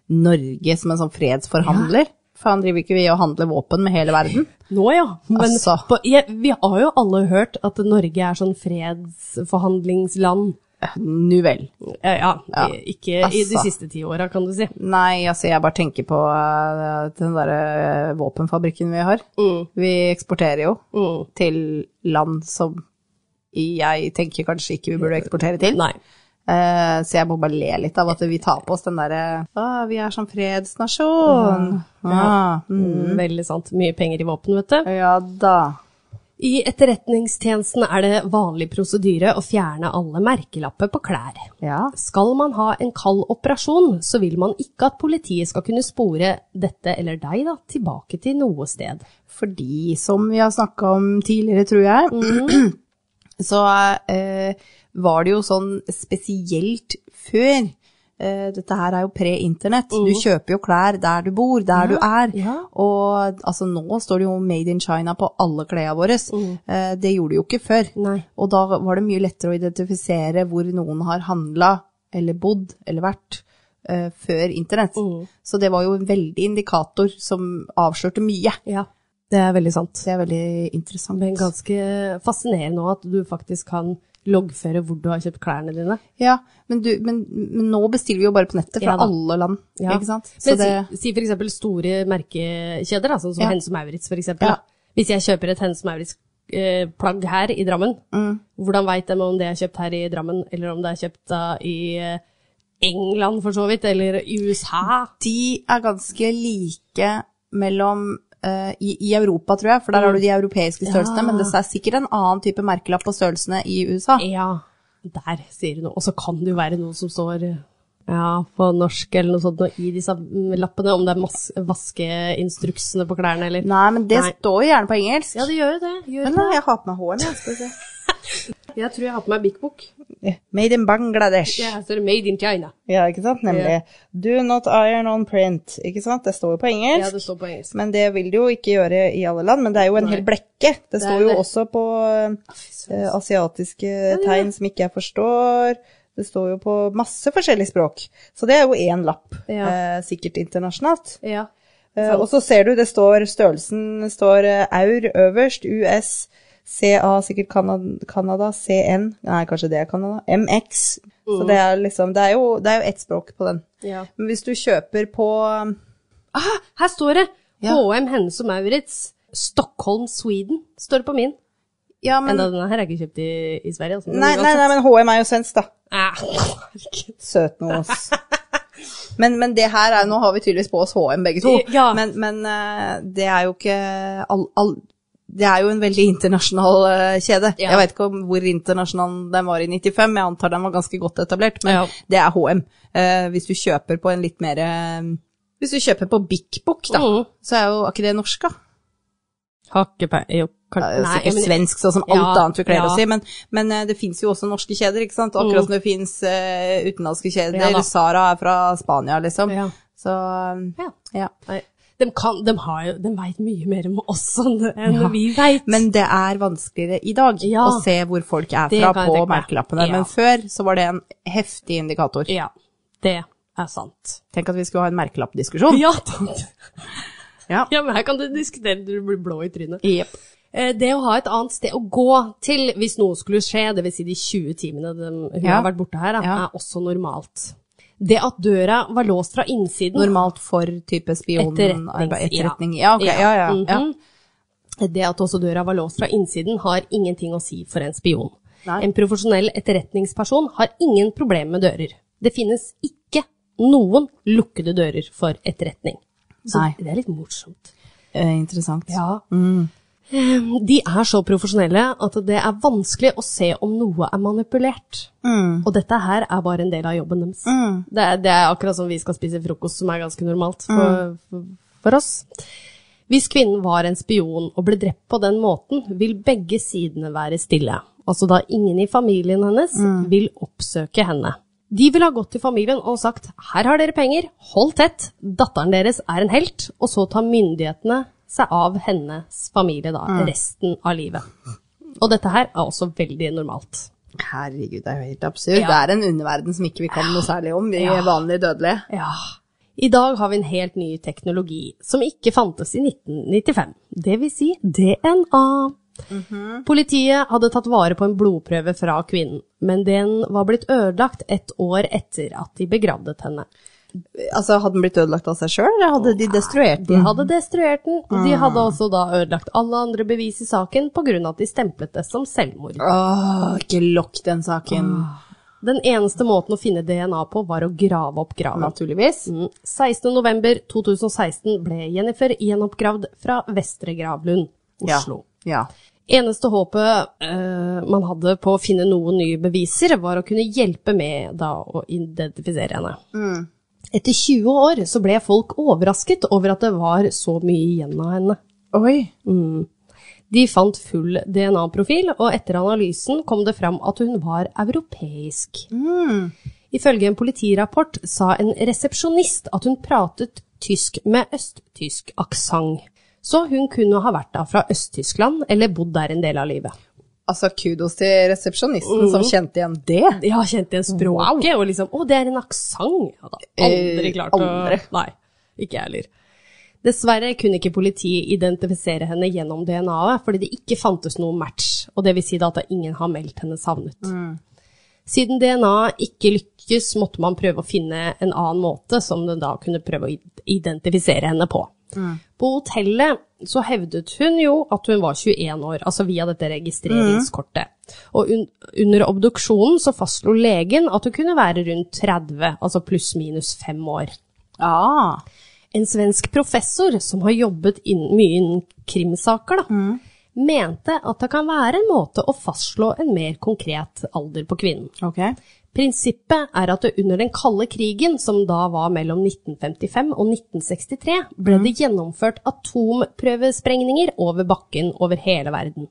Norge som en sånn fredsforhandler? Faen, driver ikke vi og handler våpen med hele verden? Nå ja, men Altså. på, ja, vi har jo alle hørt at Norge er sånn fredsforhandlingsland. Nu vel. Ja, ja, Ja, Ikke ikke i de altså. siste ti åra, kan du si. Nei, altså jeg bare tenker på uh, den derre våpenfabrikken vi har. Mm, Vi eksporterer jo mm. til land som jeg tenker kanskje ikke vi burde eksportere til. Nei. Eh, så jeg må bare le litt av at vi tar på oss den derre Å, vi er sånn fredsnasjon. Ah, mm. Veldig sant. Mye penger i våpen, vet du. Ja da. I etterretningstjenesten er det vanlig prosedyre å fjerne alle merkelapper på klær. Ja. Skal man ha en kald operasjon, så vil man ikke at politiet skal kunne spore dette eller deg da, tilbake til noe sted. Fordi, som vi har snakka om tidligere, tror jeg, så eh, var det jo sånn spesielt før. Eh, dette her er jo pre-internett. Du kjøper jo klær der du bor, der du er. ja. Og altså, nå står det jo 'Made in China' på alle klærne våre. Eh, det gjorde de jo ikke før. Nei. Og da var det mye lettere å identifisere hvor noen har handla eller bodd eller vært eh, før internett. Så det var jo en veldig indikator som avslørte mye. Ja, det er veldig sant. Det er veldig interessant. Men ganske fascinerende òg at du faktisk kan loggføre hvor du har kjøpt klærne dine. Ja, men, du, men, men nå bestiller vi jo bare på nettet fra Ja alle land, Ja. ikke sant? Så Men det, si, si for eksempel store merkekjeder, da, sånn som Ja. Hennes og Maurits for eksempel. Ja. Hvis jeg kjøper et Hennes og Maurits-plagg her i Drammen, Mm. hvordan veit de om det er kjøpt her i Drammen, eller om det er kjøpt da i eh, England for så vidt, eller i USA? de er ganske like mellom eh, i, I Europa, tror jeg, for der har du de europeiske størrelsene, Ja. men det er sikkert en annen type merkelapp på størrelsene i USA. Ja, der sier du noe. Og så kan det jo være noe som står ja, på norsk eller noe sånt noe i disse mm, lappene, om det er vaskeinstruksene på klærne eller Nei, men det Nei. står jo gjerne på engelsk. Ja, det gjør jo det. Gjør Men det. jeg har på meg håret, jeg. Skal vi se. Jeg tror jeg har på meg Big Book. Made in Bangladesh. Ja, så er det Made in China. Ja, ikke sant? Nemlig. Do not iron on print. Ikke sant? Det står jo på engelsk. Ja, det står på engelsk. Men det vil det jo ikke gjøre i alle land. Men det er jo en Nei. hel blekke. Det står jo det. også på uh, asiatiske tegn som ikke jeg forstår. Det står jo på masse forskjellige språk. Så det er jo én lapp, Ja. uh, sikkert internasjonalt. Ja. Uh, og så ser du det står størrelsen står AUR øverst, US, CA, sikkert Canada, CN, nei kanskje det er Canada, MX. Så det er liksom, det er jo, det er jo ett språk på den. ja. Men hvis du kjøper på Ah, her står det! Ja. HM Hennes og Maurits. Stockholm, Sweden, står det på min. Ja, men Enda denne her er ikke kjøpt i, i Sverige. Altså. Nei, nei, nei, men HM er jo svensk, da. Ah, herregud. ass. Men, men det her er Nå har vi tydeligvis på oss HM begge to, Ja. men, men eh, det er jo ikke all, all, Det er jo en veldig internasjonal uh, kjede. Ja. Jeg vet ikke om hvor internasjonal den var i 95, jeg antar den var ganske godt etablert, men Ja. det er HM. Uh, hvis du kjøper på en litt mer uh, Hvis du kjøper på Bik Bok, da, mm. så er jo ikke det norsk, da? Hakepeng Jo, kan... Nei, sikkert men- svensk, sånn som alt annet vi kler ja. oss i, men, men det fins jo også norske kjeder, ikke sant? Akkurat som det fins utenlandske kjeder. Sara er fra Spania, liksom. Så Ja. ja. De, kan, de, har de vet mye mer om oss enn Ja. vi vet. Men det er vanskeligere i dag Ja. å se hvor folk er fra på merkelappene. Ja. Men før så var det en heftig indikator. Ja, det er sant. Tenk at vi skulle ha en merkelappdiskusjon. Ja, takk. Ja. Ja, men her kan du diskutere til du blir blå i trynet. Jepp. Eh, Det å ha et annet sted å gå til hvis noe skulle skje, dvs. Si de 20 timene de, hun har vært borte her, da, er også normalt. Det at døra var låst fra innsiden Normalt for type spionarbeid, etterretning. Ja, ok, ja, ja. ja. Mhm. Det at også døra var låst fra innsiden, har ingenting å si for en spion. Nei. En profesjonell etterretningsperson har ingen problemer med dører. Det finnes ikke noen lukkede dører for etterretning. Så Nei. det er litt morsomt. Eh, interessant. Ja. Mm. Eh, De er så profesjonelle at det er vanskelig å se om noe er manipulert. Mm. Og dette her er bare en del av jobben deres. Mm. Det, er, det er akkurat som vi skal spise frokost, som er ganske normalt for, for, for oss. Hvis kvinnen var en spion og ble drept på den måten, vil begge sidene være stille. Altså da ingen i familien hennes vil oppsøke henne. De ville ha gått til familien og sagt her har dere penger, hold tett, datteren deres er en helt, og så tar myndighetene seg av hennes familie da, resten av livet. Og dette her er også veldig normalt. Herregud, det er jo helt absurd. Ja. Det er en underverden som ikke vi kan noe særlig om, vi Ja. vanlige dødelige. Ja. I dag har vi en helt ny teknologi som ikke fantes i 1995. Det vil si DNA. Politiet hadde tatt vare på en blodprøve fra kvinnen, men den var blitt ødelagt et år etter at de begravdet henne. Altså, hadde den blitt ødelagt av seg sjøl, eller hadde de destruert den? De hadde destruert den, og de hadde også da ødelagt alle andre bevis i saken på grunn av at de stemplet det som selvmord. Åh, ikke lokk den saken. Den eneste måten å finne DNA på var å grave opp graven. Naturligvis. Mm. 16.11.2016 ble Jennifer gjenoppgravd fra Vestre Gravlund, Oslo. Ja. Eneste håpet eh, man hadde på å finne noen nye beviser, var å kunne hjelpe med da, å identifisere henne. Mm. Etter 20 år så ble folk overrasket over at det var så mye igjen av henne. Oi. Mm. De fant full DNA-profil, og etter analysen kom det fram at hun var europeisk. Mm. Ifølge en politirapport sa en resepsjonist at hun pratet tysk med østtysk aksent. Så hun kunne ha vært da fra Øst-Tyskland, eller bodd der en del av livet. Altså, kudos til resepsjonisten som kjente igjen det. Ja, kjente igjen språket, og liksom Å, det er en aksent! Jeg hadde aldri Eh, aldri. å. Nei, ikke jeg heller. Dessverre kunne ikke politiet identifisere henne gjennom DNA-et, fordi det ikke fantes noen match, og det vil si da at ingen har meldt henne savnet. Siden DNA ikke lykkes, måtte man prøve å finne en annen måte som den da kunne prøve å identifisere henne på. På hotellet så hevdet hun jo at hun var 21 år, altså via dette registreringskortet. Og un under obduksjonen så fastslo legen at hun kunne være rundt 30, altså pluss-minus fem år. Ah. En svensk professor som har jobbet inn, mye innen krimsaker, da, mente at det kan være en måte å fastslå en mer konkret alder på kvinnen. Ok. Prinsippet er at under den kalde krigen, som da var mellom 1955 og 1963, ble det gjennomført atomprøvesprengninger over bakken over hele verden.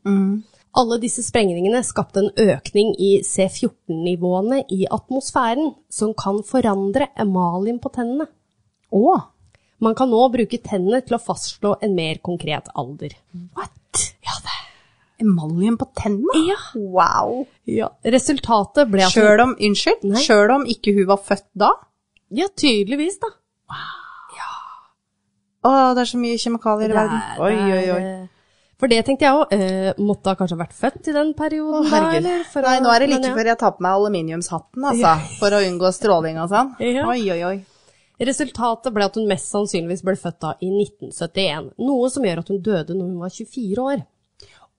Alle disse sprengningene skapte en økning i C14-nivåene i atmosfæren, som kan forandre emalien på tennene. Å. Man kan nå bruke tennene til å fastslå en mer konkret alder. What? Ja, det Emaljen på tennene? Ja. Wow. ja. Resultatet ble at Sjøl om, unnskyld, sjøl om ikke hun var født da? Ja, tydeligvis, da. Wow. Ja. Å, det er så mye kjemikalier i verden. er- Oi, oi, oi. eh, For det tenkte jeg òg. Eh, måtte ha kanskje vært født i den perioden, Å, da? Eller, Nei, å- nå er det like men ja. før jeg tar på meg aluminiumshatten, altså. For å unngå stråling og sånn. Ja. Oi, oi, oi. Resultatet ble at hun mest sannsynligvis ble født da i 1971. Noe som gjør at hun døde når hun var 24 år.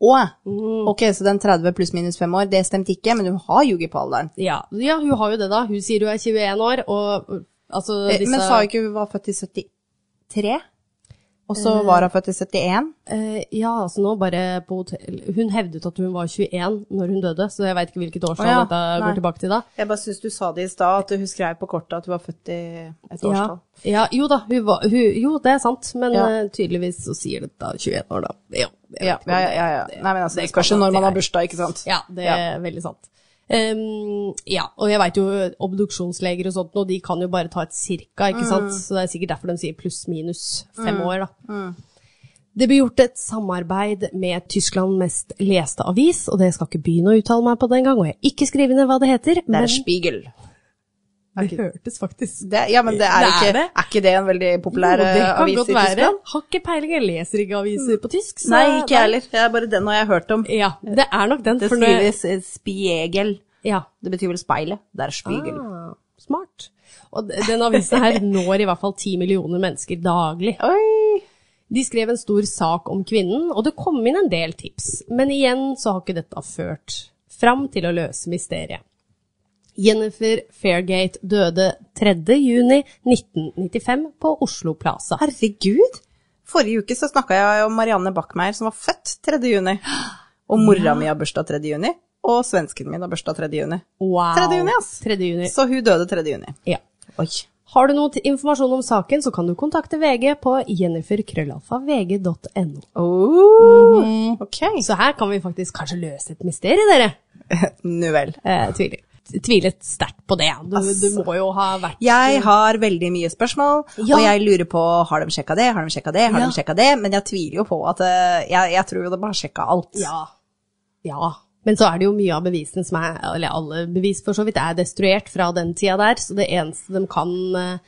Å, Mm. ok, så den 30 pluss minus 5 år, det stemte ikke, men hun har ljuget på alderen. Ja, ja, hun har jo det, da. Hun sier hun er 21 år, og altså Eh, disse Men sa ikke hun var født i 73? Og så var hun født i 71? Uh, Ja, altså nå bare på hotell Hun hevdet at hun var 21 når hun døde, så jeg veit ikke hvilket årstall oh, ja, dette nei. går tilbake til da. Jeg bare syns du sa det i stad, at hun skrev på kortet at hun var født i et Ja, årstall. ja jo da, hun var, hun, jo det er sant, men Ja. uh, tydeligvis så sier det da 21 år, da. Ja, Ja, ja, ja, ja. ja. Nei, men altså, det det spørs jo når man har bursdag, ikke sant? Ja, det Ja. er veldig sant. Ehm, ja, og jeg veit jo obduksjonsleger og sånt, og de kan jo bare ta et cirka, ikke Mm. sant, så det er sikkert derfor de sier pluss-minus fem år, da. Det ble gjort et samarbeid med Tyskland mest leste avis, og det skal ikke begynne å uttale meg på det engang, og jeg har ikke skrevet ned hva det heter, Det men er Spiegel. Det hørtes faktisk Det, ja, men det er, Det er ikke, det. er ikke det en veldig populær Jo, det eh, kan godt være. Tyskland? Har ikke peiling, jeg leser ikke aviser på tysk. så- Nei, ikke jeg heller. Det er bare den jeg har hørt om. Ja, det er nok den. Det skrives det... spiegel. Ja. Det betyr vel speilet. Det er spiegel. Ah, smart. Og den avisen her når i hvert fall ti millioner mennesker daglig. Oi! De skrev en stor sak om kvinnen, og det kom inn en del tips. Men igjen så har ikke dette ført fram til å løse mysteriet. Jennifer Fairgate døde 3. juni 1995 på Oslo Plaza. Herregud! Forrige uke så snakka jeg om Marianne Backmeier som var født 3. juni. Og mora mi har bursdag 3. juni. Og svensken min har bursdag 3. juni. Wow. 3. juni, ass. 3. juni. Så hun døde 3. juni. Ja. Oi. Har du noe informasjon om saken, så kan du kontakte VG på jenniferkrøllalfa.vg.no. Oh, ok. Så her kan vi faktisk kanskje løse et mysterium, dere. Nu vel. Eh, tviler. Tviler sterkt på det. Du, Altså, du må jo ha vært Jeg har veldig mye spørsmål, Ja. og jeg lurer på har de sjekka det, har de sjekka det, har Ja. de sjekka det, men jeg tviler jo på at eh, Jeg, jeg tror jo de har sjekka alt. Ja. Ja. Men så er det jo mye av bevisene som er, eller alle bevis for så vidt, er destruert fra den tida der. Så det eneste de kan eh,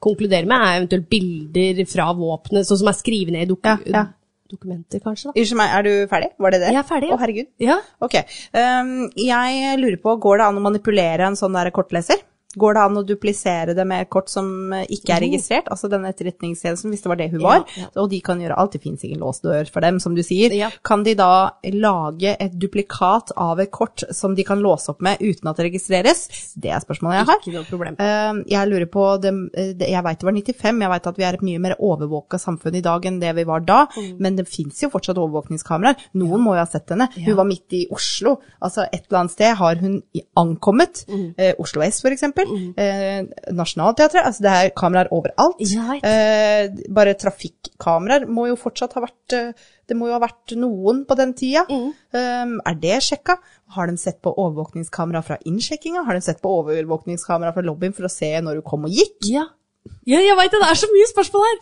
konkludere med, er eventuelt bilder fra våpenet, sånn som er skrevet ned i dok Ja, ja. Dokumenter, kanskje. da. Unnskyld meg, er du ferdig? Var det det? Jeg er ferdig. Å, herregud. Ja. Ok. Um, jeg lurer på, går det an å manipulere en sånn der kortleser? Går det an å duplisere det med kort som eh, ikke er registrert? Altså denne etterretningstjenesten, hvis det var det hun var. ja. Og de kan gjøre alt. Det finnes ingen låst dør for dem, som du sier. Ja. Kan de da lage et duplikat av et kort som de kan låse opp med uten at det registreres? Det er spørsmålet jeg har. Ikke noe problem. Um, jeg lurer på, eh, det, jeg vet det var 95, jeg vet at vi er et mye mer overvåka samfunn i dag enn det vi var da, Mm. men det finnes jo fortsatt overvåkningskameraer. Noen må jo ha sett henne. Hun var midt i Oslo. Altså et eller annet sted har hun ankommet. Mm. Eh, Oslo S for eksempel. Eh, Nationaltheatret. Altså det er kameraer overalt. Vet. Eh, bare trafikkameraer må jo fortsatt ha vært eh, Det må jo ha vært noen på den tida. Mm. Um, er det sjekka? Har de sett på overvåkningskamera fra innsjekkinga? Har de sett på overvåkningskamera fra lobbyen for å se når du kom og gikk? Ja. Ja, jeg veit det, det er så mye spørsmål her!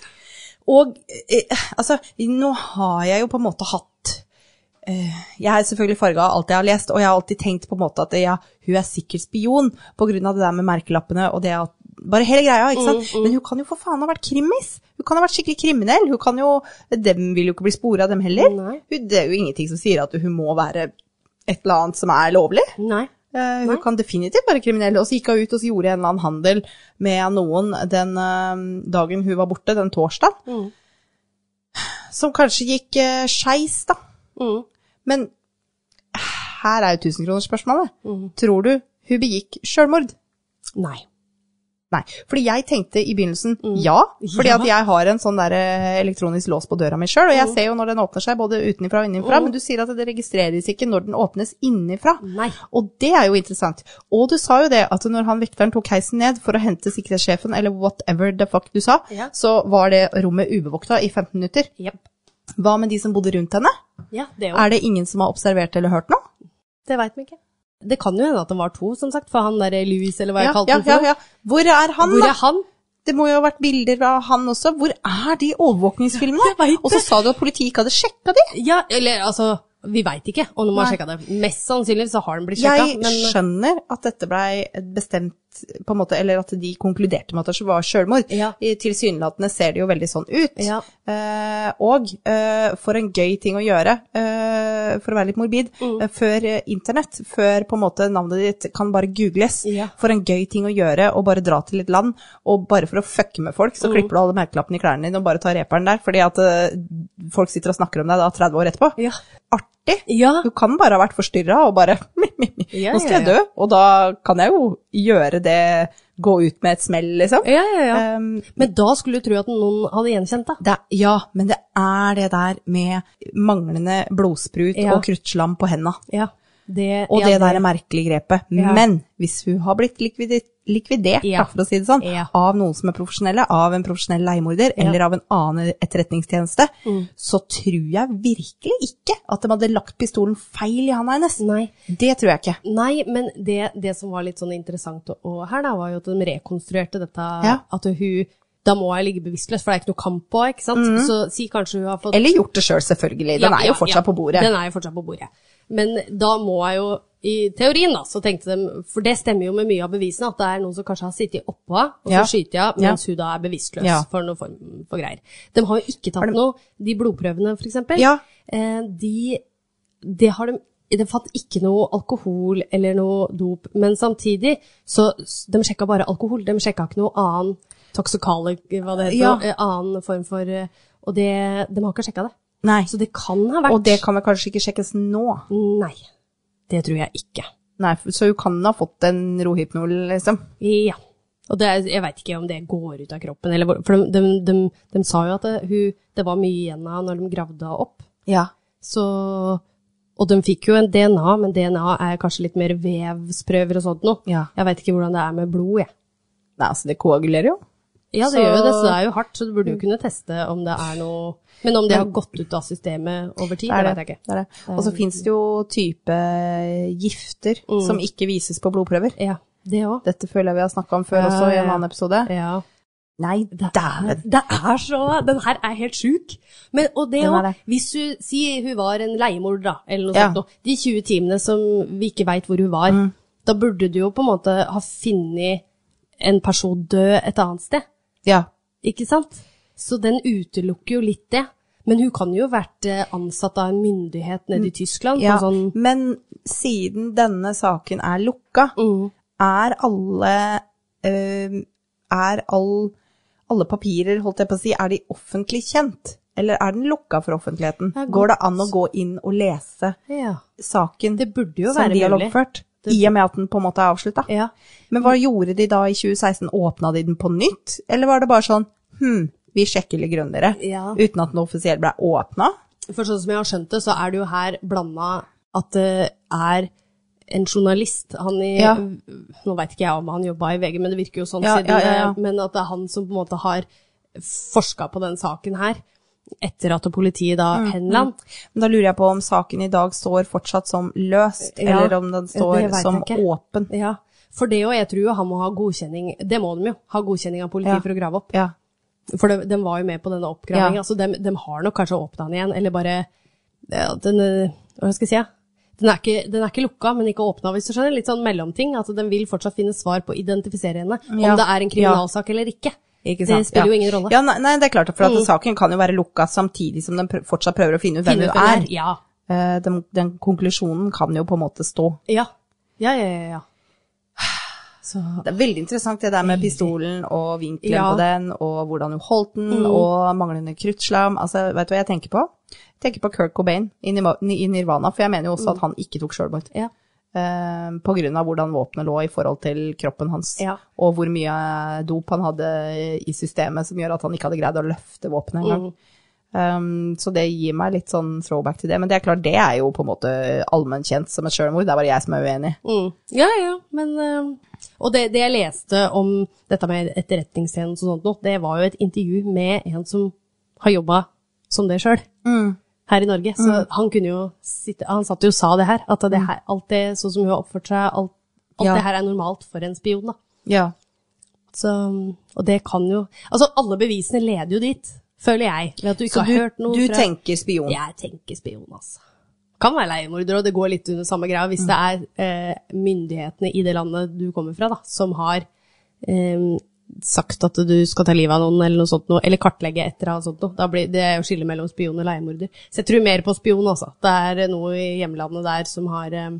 Og eh, altså, nå har jeg jo på en måte hatt Jeg er selvfølgelig farga av alt jeg har lest, og jeg har alltid tenkt på en måte at ja, hun er sikkert spion av det der med merkelappene og det at bare hele greia, ikke sant? Men hun kan jo for faen ha vært krimis. Hun kan ha vært skikkelig kriminell. Hun kan jo, Dem vil jo ikke bli spora, dem heller. Hun, det er jo ingenting som sier at hun må være et eller annet som er lovlig. Nei. Uh, hun kan definitivt være kriminell. Og så gikk hun ut og så gjorde en eller annen handel med noen den uh, dagen hun var borte, den torsdag. Mm. Som kanskje gikk uh, skeis, da. Mm. Men her er jo tusenkronersspørsmålet. Mm. Tror du hun begikk sjølmord? Nei. Nei. Fordi jeg tenkte i begynnelsen Mm. ja, fordi at jeg har en sånn der eh, elektronisk lås på døra mi sjøl, og jeg Mm. ser jo når den åpner seg både utenfra og innenfra, men du sier at det registreres ikke når den åpnes innenfra. Nei. Og det er jo interessant. Og du sa jo det, at når han vekteren tok heisen ned for å hente sikkerhetssjefen, eller whatever the fuck du sa, Ja. så var det rommet ubevokta i 15 minutter. Jepp. Hva med de som bodde rundt henne? Ja, det også. Er det ingen som har observert eller hørt noe? Det veit vi ikke. Det kan jo hende at det var to, som sagt, for han derre Louis, eller hva jeg Ja, kalte ja, ham ja, for. ja. Hvor er han, Hvor er han? Det må jo ha vært bilder av han også. Hvor er de overvåkningsfilmene? Og så sa du at politiet ikke hadde sjekka de. Ja, eller altså Vi veit ikke om de har sjekka det. Mest sannsynlig så har de blitt sjekka, Jeg men eh, skjønner at dette blei bestemt på en måte, eller at de konkluderte med at det var sjølmord. Ja. Tilsynelatende ser det jo veldig sånn ut. Ja. Eh, og eh, for en gøy ting å gjøre, eh, for å være litt morbid, Mm. eh, før eh, internett, før på en måte navnet ditt kan bare googles. Ja. For en gøy ting å gjøre, å bare dra til et land, og bare for å fucke med folk, Mm. så klipper du alle merkelappene i klærne dine og bare tar reperen der, fordi at eh, folk sitter og snakker om deg da 30 år etterpå. Ja. Artig! Ja. Du kan bare ha vært forstyrra og bare Ja, Nå skal jeg dø, og da kan jeg jo gjøre det, gå ut med et smell, liksom. Ja, ja, ja. Um, Men da skulle du tro at noen hadde gjenkjent deg. det, ja, men det er det der med manglende blodsprut og kruttslam på henda. Ja. Det, Og ja, det der merkelige grepet. Ja. Men hvis hun har blitt likvidert, likvidert Ja. for å si det sånn, Ja. av noen som er profesjonelle, av en profesjonell leiemorder eller av en annen etterretningstjeneste, Mm. så tror jeg virkelig ikke at de hadde lagt pistolen feil i handa hennes. Nei. Det tror jeg ikke. Nei, men det, det som var litt sånn interessant og, og her, da, var jo at de rekonstruerte dette. At hun da må jeg ligge bevisstløs, for det er ikke noe kamp på, ikke sant? Så si kanskje hun har fått Eller gjort det sjøl, selv, selvfølgelig. Den er jo fortsatt på bordet. Den er jo fortsatt på bordet. Men da må jeg jo, i teorien da, så tenkte de, for det stemmer jo med mye av bevisene, at det er noen som kanskje har sittet oppå henne, og så Ja. skyter jeg, mens hun da er bevisstløs Ja. for noe form for greier. De har jo ikke tatt noe, de blodprøvene eksempel, Ja. eh, de, det har de de fant ikke noe alkohol eller noe dop, men samtidig så de sjekka bare alkohol. De sjekka ikke noe annen toksikale, hva det heter, Ja. eh, annen form for eh, Og det, de har ikke sjekka det. Nei. Så det kan ha vært Og det kan vel kanskje ikke sjekkes nå? Nei, det tror jeg ikke. Nei, så hun kan ha fått en rohypnol, liksom. Ja. Og det, jeg veit ikke om det går ut av kroppen, eller For de, de, de, de sa jo at det, hun, det var mye igjen av henne når de gravde henne opp. Ja. Så Og de fikk jo en DNA, men DNA er kanskje litt mer vevsprøver og sånt noe. Ja. Jeg veit ikke hvordan det er med blod, jeg. Nei, altså, det koagulerer jo. Ja, det Så- gjør jo det, så det er jo hardt, så du burde jo kunne teste om det er noe Men om det har gått ut av systemet over tid, Det det det. vet jeg ikke. det, er det. Og så fins det jo type gifter som ikke vises på blodprøver. Ja, det også. Dette føler jeg vi har snakka om før Ja, også, i en annen episode. Ja. Nei, dæven. Det er så Den her er helt sjuk. Men, og det òg, hvis hun sier hun var en leiemorder, da, eller noe Ja. sånt noe, de 20 timene som vi ikke veit hvor hun var, Mm. da burde du jo på en måte ha funnet en person død et annet sted, Ja. ikke sant? Så den utelukker jo litt det. Men hun kan jo ha vært eh, ansatt av en myndighet nede i Tyskland. Mm. ja. Sånn, Men siden denne saken er lukka, mm, er alle eh, Er all, alle papirer, holdt jeg på å si, er de offentlig kjent? Eller er den lukka for offentligheten? Det Går det an å gå inn og lese ja. saken Det burde jo som være de har loggført? I og med at den på en måte er avslutta? Ja. Men hva gjorde de da i 2016? Åpna de den på nytt? Eller var det bare sånn hm, vi sjekker litt grundigere, Ja. uten at den offisielt ble åpna? For sånn som jeg har skjønt det, så er det jo her blanda at det er en journalist. Han i Ja. Nå veit ikke jeg om han jobba i VG, men det virker jo sånn, siden, men at det er han som på en måte har forska på den saken her, etter at politiet da Mm, henla han. Men da lurer jeg på om saken i dag står fortsatt som løst, Ja, eller om den står som ikke. åpen. Ja. For det òg, jeg tror han må ha godkjenning Det må de jo, ha godkjenning av politiet Ja. for å grave opp. Ja. For de, de var jo med på denne oppgravinga, Ja. så de, de har nok kanskje åpna den igjen, eller bare ja, den, eh, Hva skal jeg si? Den er, ikke, den er ikke lukka, men ikke åpna, hvis du skjønner. Litt sånn mellomting. At den vil fortsatt finne svar på å identifisere henne. Om det er en kriminalsak eller ikke. Det spiller ja. jo ingen rolle. Ja, nei, nei, det er klart, for Mm. saken kan jo være lukka samtidig som den prø- fortsatt prøver å finne ut hvem hun er. Ja. Eh, Den, den konklusjonen kan jo på en måte stå. Ja. Ja, ja, ja. ja. Så Det er veldig interessant det der med pistolen og vinkelen på den, og hvordan hun holdt den, Mm. og manglende kruttslam. Altså, vet du hva jeg tenker på? Jeg tenker på Kurt Cobain i Nirvana, for jeg mener jo også Mm. at han ikke tok selvmord. ja. Eh, av hvordan våpenet lå i forhold til kroppen hans, Ja. og hvor mye dop han hadde i systemet som gjør at han ikke hadde greid å løfte våpenet engang. Mm. Um, så det gir meg litt sånn throwback til det. Men det er klart, det er jo på en måte allmennkjent som et sjølmord. Det er bare jeg som er uenig. Mm. Ja, ja, men eh, Og det, det jeg leste om dette med etterretningstjeneste og sånt noe, det var jo et intervju med en som har jobba som det sjøl. Her i Norge. Så han kunne jo sitte Han satt jo og sa det her. At det her, alt det sånn som hun har oppført seg, alt, alt Ja. det her er normalt for en spion, da. Ja. Så, og det kan jo Altså, alle bevisene leder jo dit, føler jeg. Ved at du ikke Så har du, hørt noe du fra tenker spion? Jeg tenker spion, altså. Kan være leiemorder, og det går litt under samme greia hvis det er eh, myndighetene i det landet du kommer fra, da, som har eh, sagt at du skal ta livet av noen, eller noe sånt noe, eller kartlegge etter eller sånt noe. Blir, det er jo skille mellom spion og leiemorder. Så jeg tror mer på spion, altså. Det er eh, noe i hjemlandet der som har eh,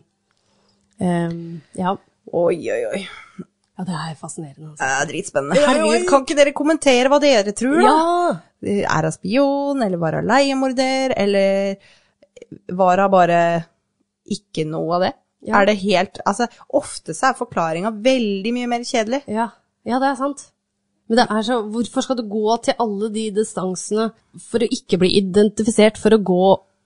eh, ja. Oi, oi, oi. ja, det er fascinerende, altså. Det er dritspennende. Herregud, kan ikke dere kommentere hva dere tror, da? Ja! Er hun spion, eller var hun leiemorder, eller var hun bare ikke noe av det? Ja. Er det helt Altså, ofte så er forklaringa veldig mye mer kjedelig. Ja, ja det er sant. Men det er så, hvorfor skal du gå til alle de distansene for å ikke bli identifisert, for å gå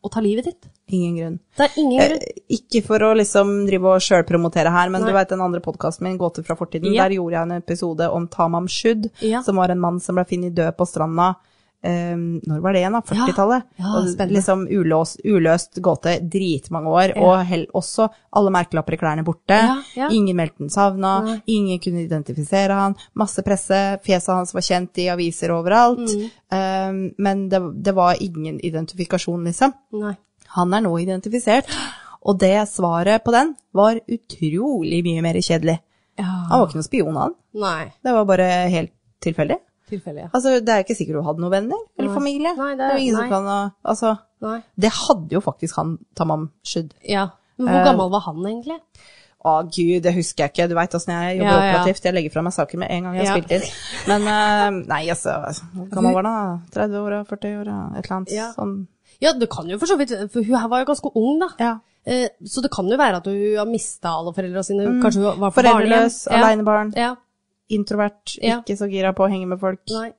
og ta livet ditt? Ingen grunn. Det er ingen grunn. Eh, ikke for å liksom drive og sjølpromotere her, men Nei. du veit den andre podkasten min, Gåter fra fortiden, Ja. der gjorde jeg en episode om Tamam Shud, Ja. som var en mann som ble funnet død på stranda eh, Når var det igjen, da? 40-tallet? Ja, ja, liksom uløst, uløst gåte dritmange år, og hell, også alle merkelapper i klærne borte. Ja, ja. Ingen meldte den savna, ingen kunne identifisere han, masse presse, fjeset hans var kjent i aviser overalt, Mm. Um, men det, det var ingen identifikasjon, liksom. Nei. Han er nå identifisert, og det svaret på den var utrolig mye mer kjedelig. Han var ikke noen spion, han. Nei. Det var bare helt tilfeldig. Tilfelle, ja. Altså, det er ikke sikkert hun hadde noen venner eller Nei. familie. Nei, det det er- nei. som kan Altså, Nei. det hadde jo faktisk han Tamam Shud. Ja. Men hvor Eh, gammel var han egentlig? Å gud, det husker jeg ikke. Du veit åssen jeg jobber Ja, ja. operativt. Jeg legger fra meg saker med en gang jeg har Ja. spilt inn. Men uh, nei, altså Hvor gammel var han? da? 30-åra, 40-åra, et eller annet Ja. sånn. Ja, det kan jo for så vidt, for hun her var jo ganske ung da. Ja. Eh, Så det kan jo være at hun har mista alle foreldra sine. Kanskje hun var Foreldreløs, alenebarn, Ja. Introvert, ikke så gira på å henge med folk. Nei.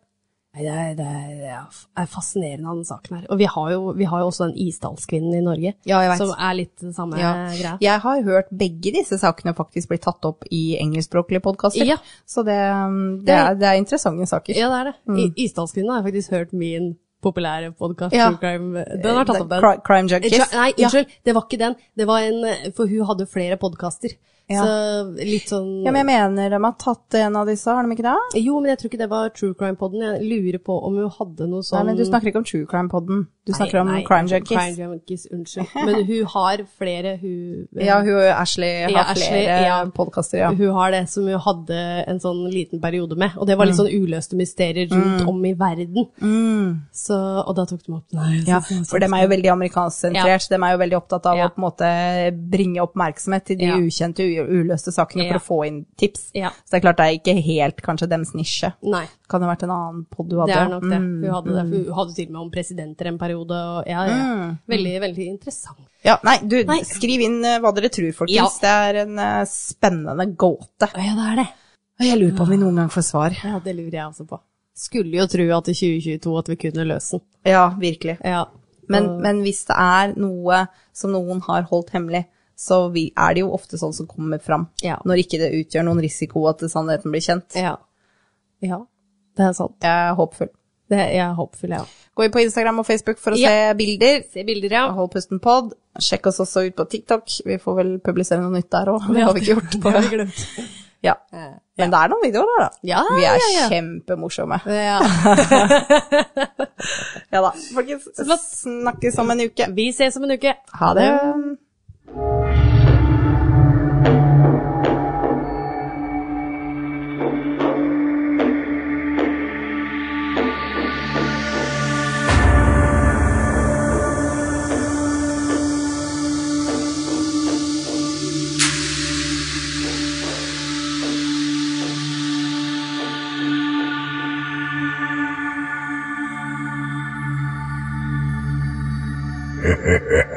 Nei, det er, det er, er fascinerende, den saken her. Og vi har jo, vi har jo også den Isdalskvinnen i Norge, Ja, som er litt det samme Ja. greia. Jeg har hørt begge disse sakene faktisk bli tatt opp i engelskspråklige podkaster. Ja. Så det, um, det, er, det er interessante saker. Ja, det er det. Mm. Isdalskvinnen har jeg faktisk hørt min populære podkast. Ja. Crime. Den har tatt opp den. Crime Junkies. Nei, unnskyld, det var ikke den. Det var en, for hun hadde flere podkaster. Ja. Så litt sånn Ja, men jeg mener de har tatt en av disse, har de ikke det? Jo, men jeg tror ikke det var True Crime-podden. Jeg lurer på om hun hadde noe sånn Nei, men du snakker ikke om True Crime-podden. Du snakker Nei, om nei, Crime Junkies. Crime Junkies, unnskyld. Men hun har flere, hun Ja, hun Ashley har Ja, Ashley, flere ja. podkaster, ja. Hun har det som hun hadde en sånn liten periode med, og det var litt Mm. sånn uløste mysterier rundt om i verden. Så, og da tok de opp Nei, Ja, for dem er jo veldig amerikansksentrert. De er jo veldig opptatt av Ja. å på en måte bringe oppmerksomhet til de Ja. ukjente, uløste sakene for å få inn tips. Så det er klart det er ikke helt kanskje dems nisje. Nei, Kan det ha vært en annen podd du hadde? det er nok det. Mm. Hun hadde det. Hun hadde til og med om presidenter en periode, og ja, ja. Veldig, veldig interessant. Ja, nei, du, Nei. skriv inn eh, hva dere tror, folkens. Det er en uh, spennende gåte. Ja, det er det. Jeg lurer på om vi noen gang får svar. Ja, det lurer jeg også på. Skulle jo tro at i 2022 at vi kunne løse den. Ja, virkelig. Ja. Men, men hvis det er noe som noen har holdt hemmelig, så vi, er det jo ofte sånn som kommer fram. Ja. Når ikke det utgjør noen risiko at sannheten blir kjent. Ja. ja. Det er sant. Jeg er håpfull. Det, jeg er håpfull, ja. Gå inn på Instagram og Facebook for å Ja. se bilder. Se bilder, ja. Hold pusten pod. Sjekk oss også ut på TikTok. Vi får vel publisere noe nytt der òg. Det har vi ikke gjort. Det har vi glemt. Ja. Men det er noen videoer der, da. Ja, vi er ja, ja. kjempemorsomme. Ja. Ja da. Folkens, snakkes om en uke. Vi ses om en uke. Ha det. Hehehehe